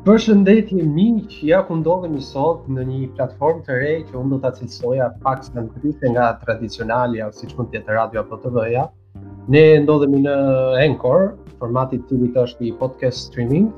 Përshëndetje miq, ja ku ndodhemi sot në një platformë të re që unë do ta cilësoja paksa më ndryshe nga tradicionali apo siç mund të jetë radio apo TV-ja. Ne ndodhemi në Anchor, formati i të cilit është i podcast streaming,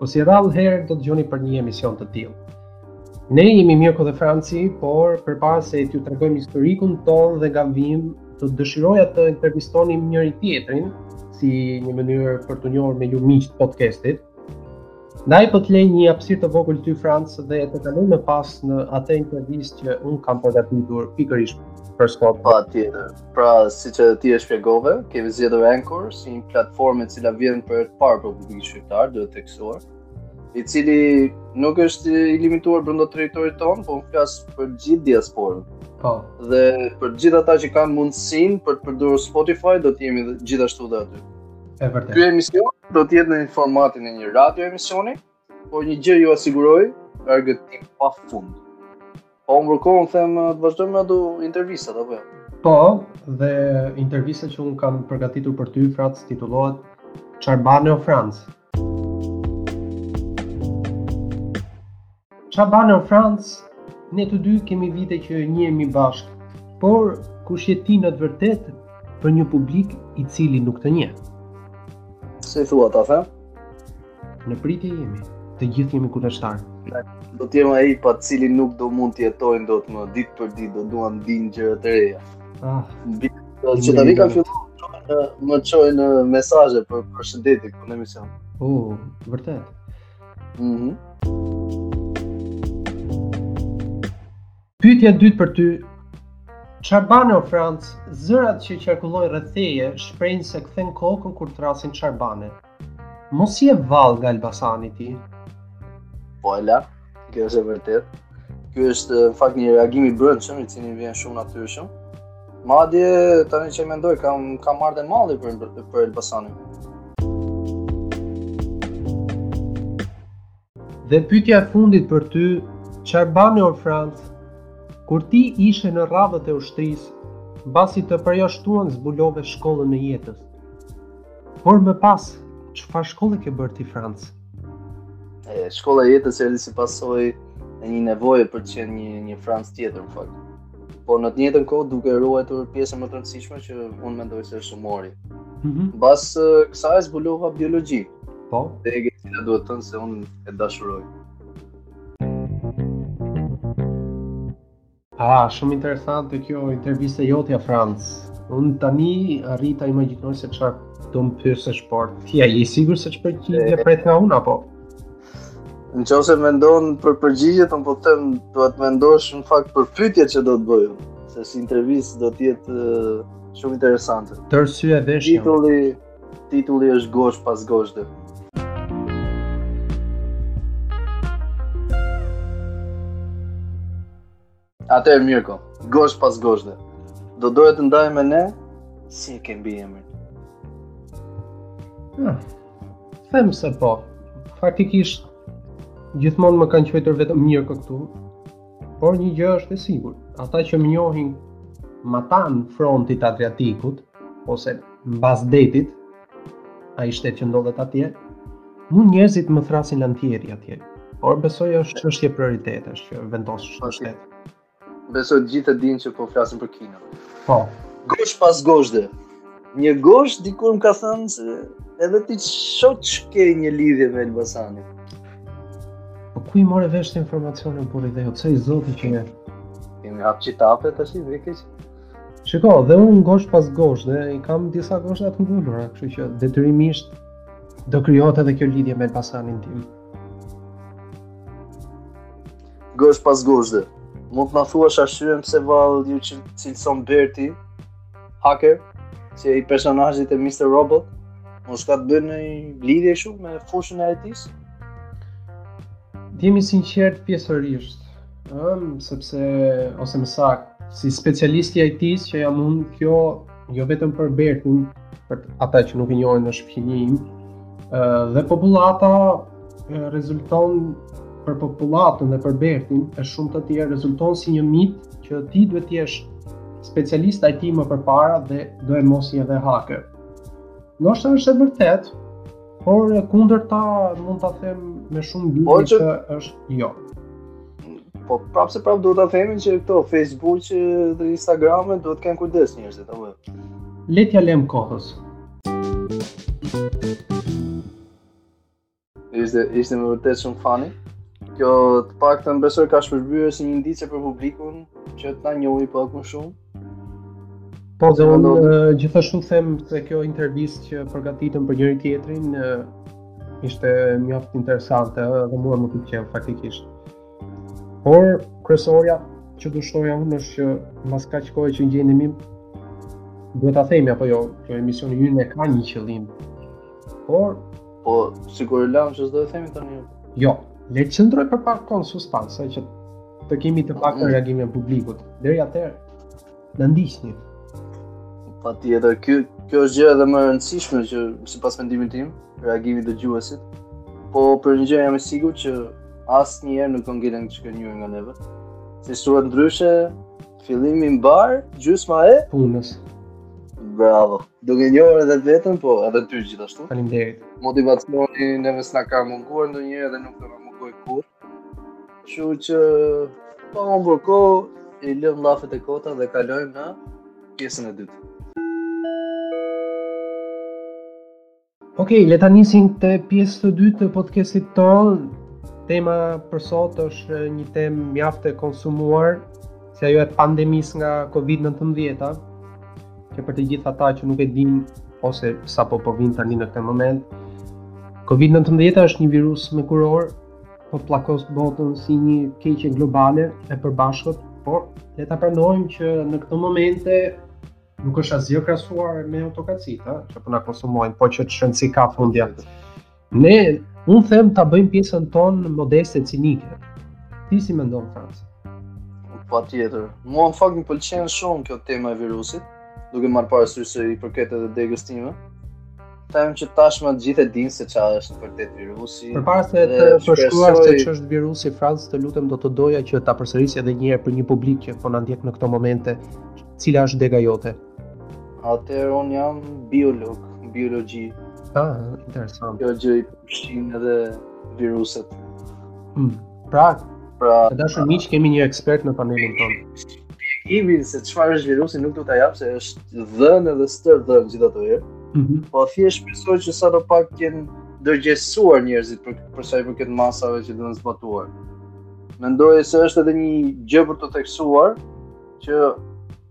po si rrallë herë do të dëgjoni për një emision të tillë. Ne jemi Mirko dhe Franci, por përpara se t'ju tregojmë historikun tonë dhe nga vijmë, të dëshiroja të intervistonim njëri-tjetrin, si një mënyrë për t'u njohur me ju miq të podcastit. Ndaj po të lej një hapësirë të vogël ty Franc dhe të kaloj më pas në atë intervistë që unë kam përgatitur pikërisht për sot. Patjetër, pra siç ti e shpjegove, kemi zgjedhur Anchor si një platformë e cila vjen për të parë për publikun shqiptar, duhet theksuar. i cili nuk është i limituar brenda territorit tonë, por flas për gjithë diasporën. Po. Dhe për gjithë ata që kanë mundësinë për të përdorur Spotify, do të jemi gjithashtu dhe aty. E vërtetë. Ky emision do të jetë në formatin e një radio emisioni, por një gjë jua siguroj, argëtim pa fund. Po unë për kohën them të vazhdojmë me ato intervistat apo jo? Po, dhe intervista që unë kam përgatitur për ty Franc titullohet Çar bane o Franc. Çar bane o Franc? Ne të dy kemi vite që njihemi bashkë, por kush je ti në të vërtetë për një publik i cili nuk të njeh? Si thua ta them? Në pritje jemi, të gjithë jemi kureshtarë. Do të jem ai pa të cilin nuk do mund të jetojnë dot më ditë për ditë, do duan të dinë gjëra të reja. Ah, që tani kanë filluar më çojnë mesazhe për përshëndetje këtu në emision. U, oh, vërtet. Mhm. Mm Pyetja e dytë për ty, çar bane o Franc? Zërat që qarkullojnë rreth teje shprehin se kthen kokën kur thërrasin çar bane. Mos je vallë nga Elbasani ti? Po e la, kjo është e vërtetë. Kjo është në fakt një reagim i brendshëm, i cili vjen shumë natyrshëm. Madje tani që mendoj ka, më ka marrë dhe malli për për Elbasanin. Dhe pyetja e fundit për ty, çar bane o Franc, kur ti ishe në radhët e ushtrisë, mbasi të përjashtuan zbulove shkollën e jetës. Por më pas, çfarë shkolle ke bërë ti Franc? E, shkolla e jetës erdhi si pasojë e një nevoje për të qenë një një Franc tjetër, më fal. por në të njëjtën kohë duke ruajtur pjesën më të rëndësishme që unë mendoj që është humori. Mm -hmm. Mbas kësaj zbulova biologji. Po. Dhe e gjitha duhet të thënë se unë e dashuroj. Ah, shumë interesante kjo intervista jotja Franc. Unë tani arrij ta imagjinoj se çfarë do më pyesësh por ti je i sigurt se çfarë të pret nga unë apo? Në qoftë se mendon për përgjigjet, unë po të them, duhet të mendosh në fakt për pyetjet që do të bëj, se si intervistë do të jetë shumë interesante. Tërë sy e vesh jam. Titulli, titulli është gozhdë pas gozhde. Atëherë Mirko, gozhdë pas gozhde. Do doje të ndaje me ne, si e ke mbiemrin? Ja, them se po, faktikisht, gjithmonë më kanë quajtur vetëm Mirko këtu, por një gjë është e sigurt, ata që më njohin matanë frontit Adriatikut, ose mbas detit, Ai shtet që ndodhet atje? Mu njerëzit më thërrasin Lantieri atje, por besoj është çështje prioritetesh që vendos çdo shtet. Besoj të gjithë të dinë që po flasim për Kinën. Po. Gozhdë pas gozhde. Një gozhdë dikur më ka thënë se edhe ti shoh që ke një lidhje me Elbasanin. Po ku i more vesh këto informacione për i dhe, o të se i zoti që njerë? Kemi hapë që tape të shi, dhe keqë. Shiko, dhe unë gozhdë pas gozhde i kam disa gozhda të ngulura, kështu që detyrimisht do krijohet edhe kjo lidhje me Elbasanin tim. Gozhdë pas gozhde. Mund të na thuash arsyen pse vallë ju cilëson Berti hacker si personazhi te Mr. Robot? Mos ka të bëjë në lidhje shumë me fushën e IT-së? Të jemi të sinqertë pjesërisht, Ëm, sepse ose më saktë, si specialist i IT-së që jam unë, kjo jo vetëm për Bertin, për ata që nuk e njohin në Shqipëri, ë dhe popullata rezulton për popullatën dhe për Bertin e shumë të tjerë rezulton si një mit që ti duhet të jesh specialist IT më përpara dhe doemos je edhe hacker. Ndoshta është e vërtetë, Por e kundërta mund ta them me shumë bindje që është jo. Po prapë se prapë duhet ta themi që këto Facebook e Instagrame duhet të kenë kujdes njerëzit apo. Jo? Le t'ia lëmë kohës. Ishte ishte me vërtetë shumë funny. Kjo të paktën besoj ka shërbyer si një indicie për publikun që të na njohë pak më shumë. Po dhe unë gjithashtu them se kjo intervistë që përgatitëm për njëri-tjetrin ishte mjaft interesante dhe mua më pëlqeu faktikisht. Por kryesorja që do shtoja unë është që mbas kaq kohe që gjendemi duhet ta themi apo jo, që emisioni ynë e ka një qëllim. Por po sikur e lamë që s'do e themi tani. Jo, le të qëndrojë për pak kohë suspansë që të kemi të paktën reagimin e publikut. Deri atëherë na ndiqni. Patjetër, kjo kjo është gjëja dhe më e rëndësishme që sipas mendimit tim, reagimi i dëgjuesit. Po për një gjë jam i sigurt që asnjëherë nuk do ngelen të zhgënjyer nga neve. Si thuhet ndryshe, fillimi i mbarë, gjysma e punës. Bravo. Duke njohur edhe veten, po edhe ty gjithashtu. Faleminderit. Motivacioni neve s'na ka munguar ndonjëherë dhe nuk do të na mungojë kurrë. Kështu që pa humbur kohë, i lëmë llafet e kota dhe kalojmë në pjesën e dytë. Okej, okej, le ta nisim këtë pjesë të dytë të podcastit tonë. Tema për sot është një temë mjaft e konsumuar si ajo e pandemisë nga COVID-19, që për të gjithë ata që nuk e dinë ose sapo po vijnë tani në këtë moment, COVID-19 është një virus me kurorë, po pllakos botën si një e keqe globale e përbashkët, por le ta pranojmë që në këto momente nuk është asgjë krahasuar me autokracitë, që po na konsumojnë, po që të shohim si ka fundja. Ne unë them ta bëjmë pjesën tonë modeste cinike. Ti si mendon Franc? Patjetër. Mua në fakt më pëlqen shumë kjo tema e virusit, duke marrë parasysh se i përket edhe degës time. Them që tashmë të gjithë e dinë se çfarë është vërtet virusi. Përpara se të përshkruash se ç'është virusi Franc, të lutem do të doja që ta përsërisje edhe një herë për një publik që po na ndjek në këto momente, cila është dega jote? Atëherë unë jam biolog, biologji. Ah, interesant. Biologjia përfshin edhe viruset. Mm. Pra, pra, të dashur miq, kemi një ekspert në panelin tonë. Shpjegimin se çfarë është virusi nuk do ta jap se është dhënë edhe stërdhënë gjithato herë. Mm -hmm. Po thjesht shpresoj që sadopak të jenë ndërgjegjësuar njerëzit për për sa i përket masave që duhen zbatuar. Mendoj se është edhe një gjë për të theksuar që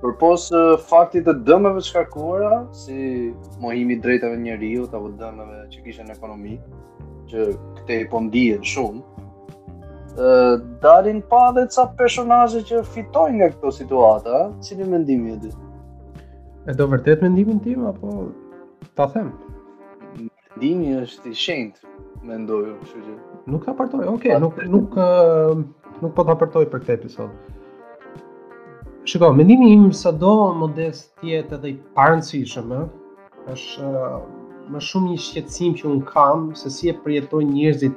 Përpos faktit të dëmeve të shkaktuara, si mohimi i të drejtave të njeriut, apo dëmeve që kishen në ekonomi, që këtej po ndihen shumë, dalin pa dhe ca personazhe që fitojnë nga këto situata, cili është mendimi yt. E do vërtet mendimin tim, apo ta them? Mendimi është i shenjtë, mendoj unë, kështu që. Nuk ta përtoj, ok, nuk nuk nuk po ta përtoj për këtë episod. Shiko, mendimi im sado modest të jetë edhe i parëndësishëm, është më shumë një shqetësim që unë kam se si e përjetojnë njerëzit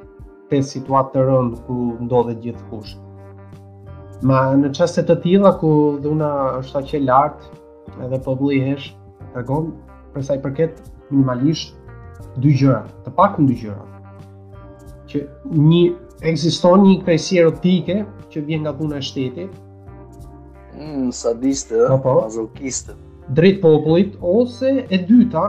këtë situatë të rëndë ku ndodhet gjithkush. Ma në çaste të tilla ku dhuna është aq e lartë, edhe populli hesht tregon për sa i përket minimalisht dy gjëra, të paktën dy gjëra. Që një ekziston një kërshëri erotike që vjen nga dhuna e shtetit. Mm, sadiste, po, po. mazokiste. Drejt popullit ose e dyta,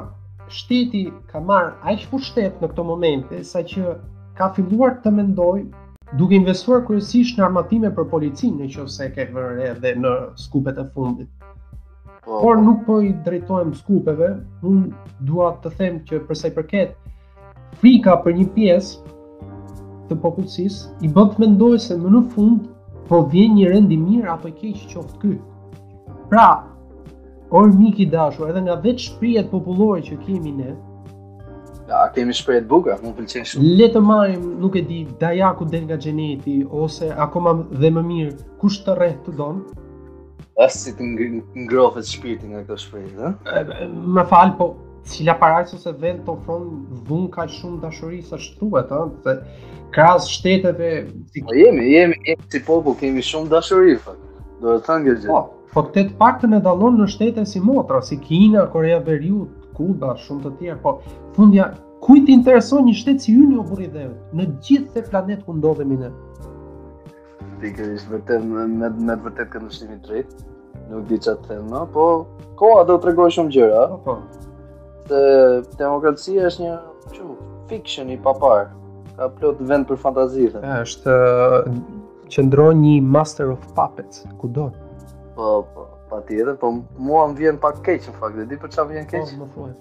shteti ka marrë aq pushtet në këto momente saqë ka filluar të mendojë duke investuar kryesisht në armatime për policinë në qoftë se e ke vënë re dhe në skupet e fundit. Po, Por po. nuk po i drejtohem skupeve, unë dua të them që për sa i përket frika për një pjesë të popullsisë, i bën të mendojnë se më në fund po vjen një rend i mirë apo i keq qoftë ky. Pra, or mik i dashur, edhe nga vetë shprehjet popullore që kemi ne, A kemi shprehje të bukura, më pëlqen shumë. Le të marrim, nuk e di, dajaku del nga xheneti ose akoma dhe më mirë, kush të rreh të don, Ah si të ngrohet shpirti nga këto shprehje, ha? Më fal, po cila parajsë se vend të ofron dhunë ka shumë dashuri siç thuhet, ha? Se krahas shteteve si po jemi, jemi, jemi si popull kemi shumë dashuri, po. Do të thënë gjithë. Po, po këtë të paktën e dallon në shtete simotra, si Kina, Korea e Veriut, Kuba, shumë të tjerë, po fundja kujt i intereson një shtet si yni o burrë dhe në gjithë këtë planet ku ndodhemi ne. Pikërisht vetë me me me vërtet kanë shtinë drejt. Nuk di çfarë të them, no? po koha do të tregojë shumë gjëra. Po, po. Se demokracia është një show fiction i paparë. Ka plot vend për fantazi. Është qëndron një master of puppets kudo. Po, po, patjetër, po mua më vjen pak keq në fakt, e di për çfarë vjen po, keq. Po, më thuaj.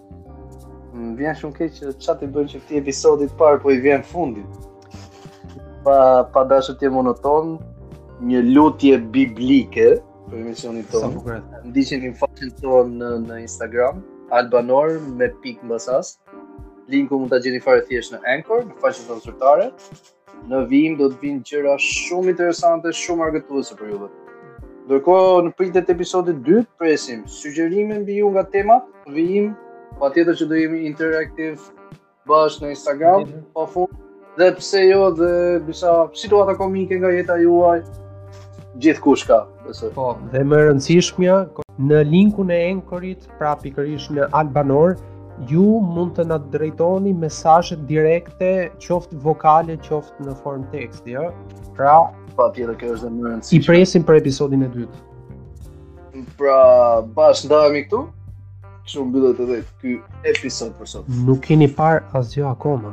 Më vjen shumë keq çfarë ti bën që këtij episodit të parë po i vjen fundi. Pa pa dashur të jem monoton, një lutje biblike për emisionin tonë. Ndiqeni faqen tonë në, në Instagram, albanor me pikë mbas A-s. Linkun mund ta gjeni fare thjesht në Anchor, në faqen tonë zyrtare. Në vijim do të vinë gjëra shumë interesante, shumë argëtuese për juve. Ndërkohë në pritje të episodit 2 presim sugjerime mbi ju nga temat, vijim, patjetër që do jemi interaktiv Bash në Instagram, mm -hmm. po fundja dhe pse jo dhe disa situata komike nga jeta juaj gjithkush ka besoj. Po, dhe më e rëndësishmja në linkun e Enkorit, pra pikërisht në Albanor, ju mund të na drejtoni mesazhe direkte, qoftë vokale, qoftë në formë teksti, ëh. Pra, patjetër kjo është më e rëndësishmja. I presim për episodin e dytë. Pra, bashkë ndahemi këtu. Kështu mbyllet edhe ky episod për sot. Nuk keni parë asgjë akoma.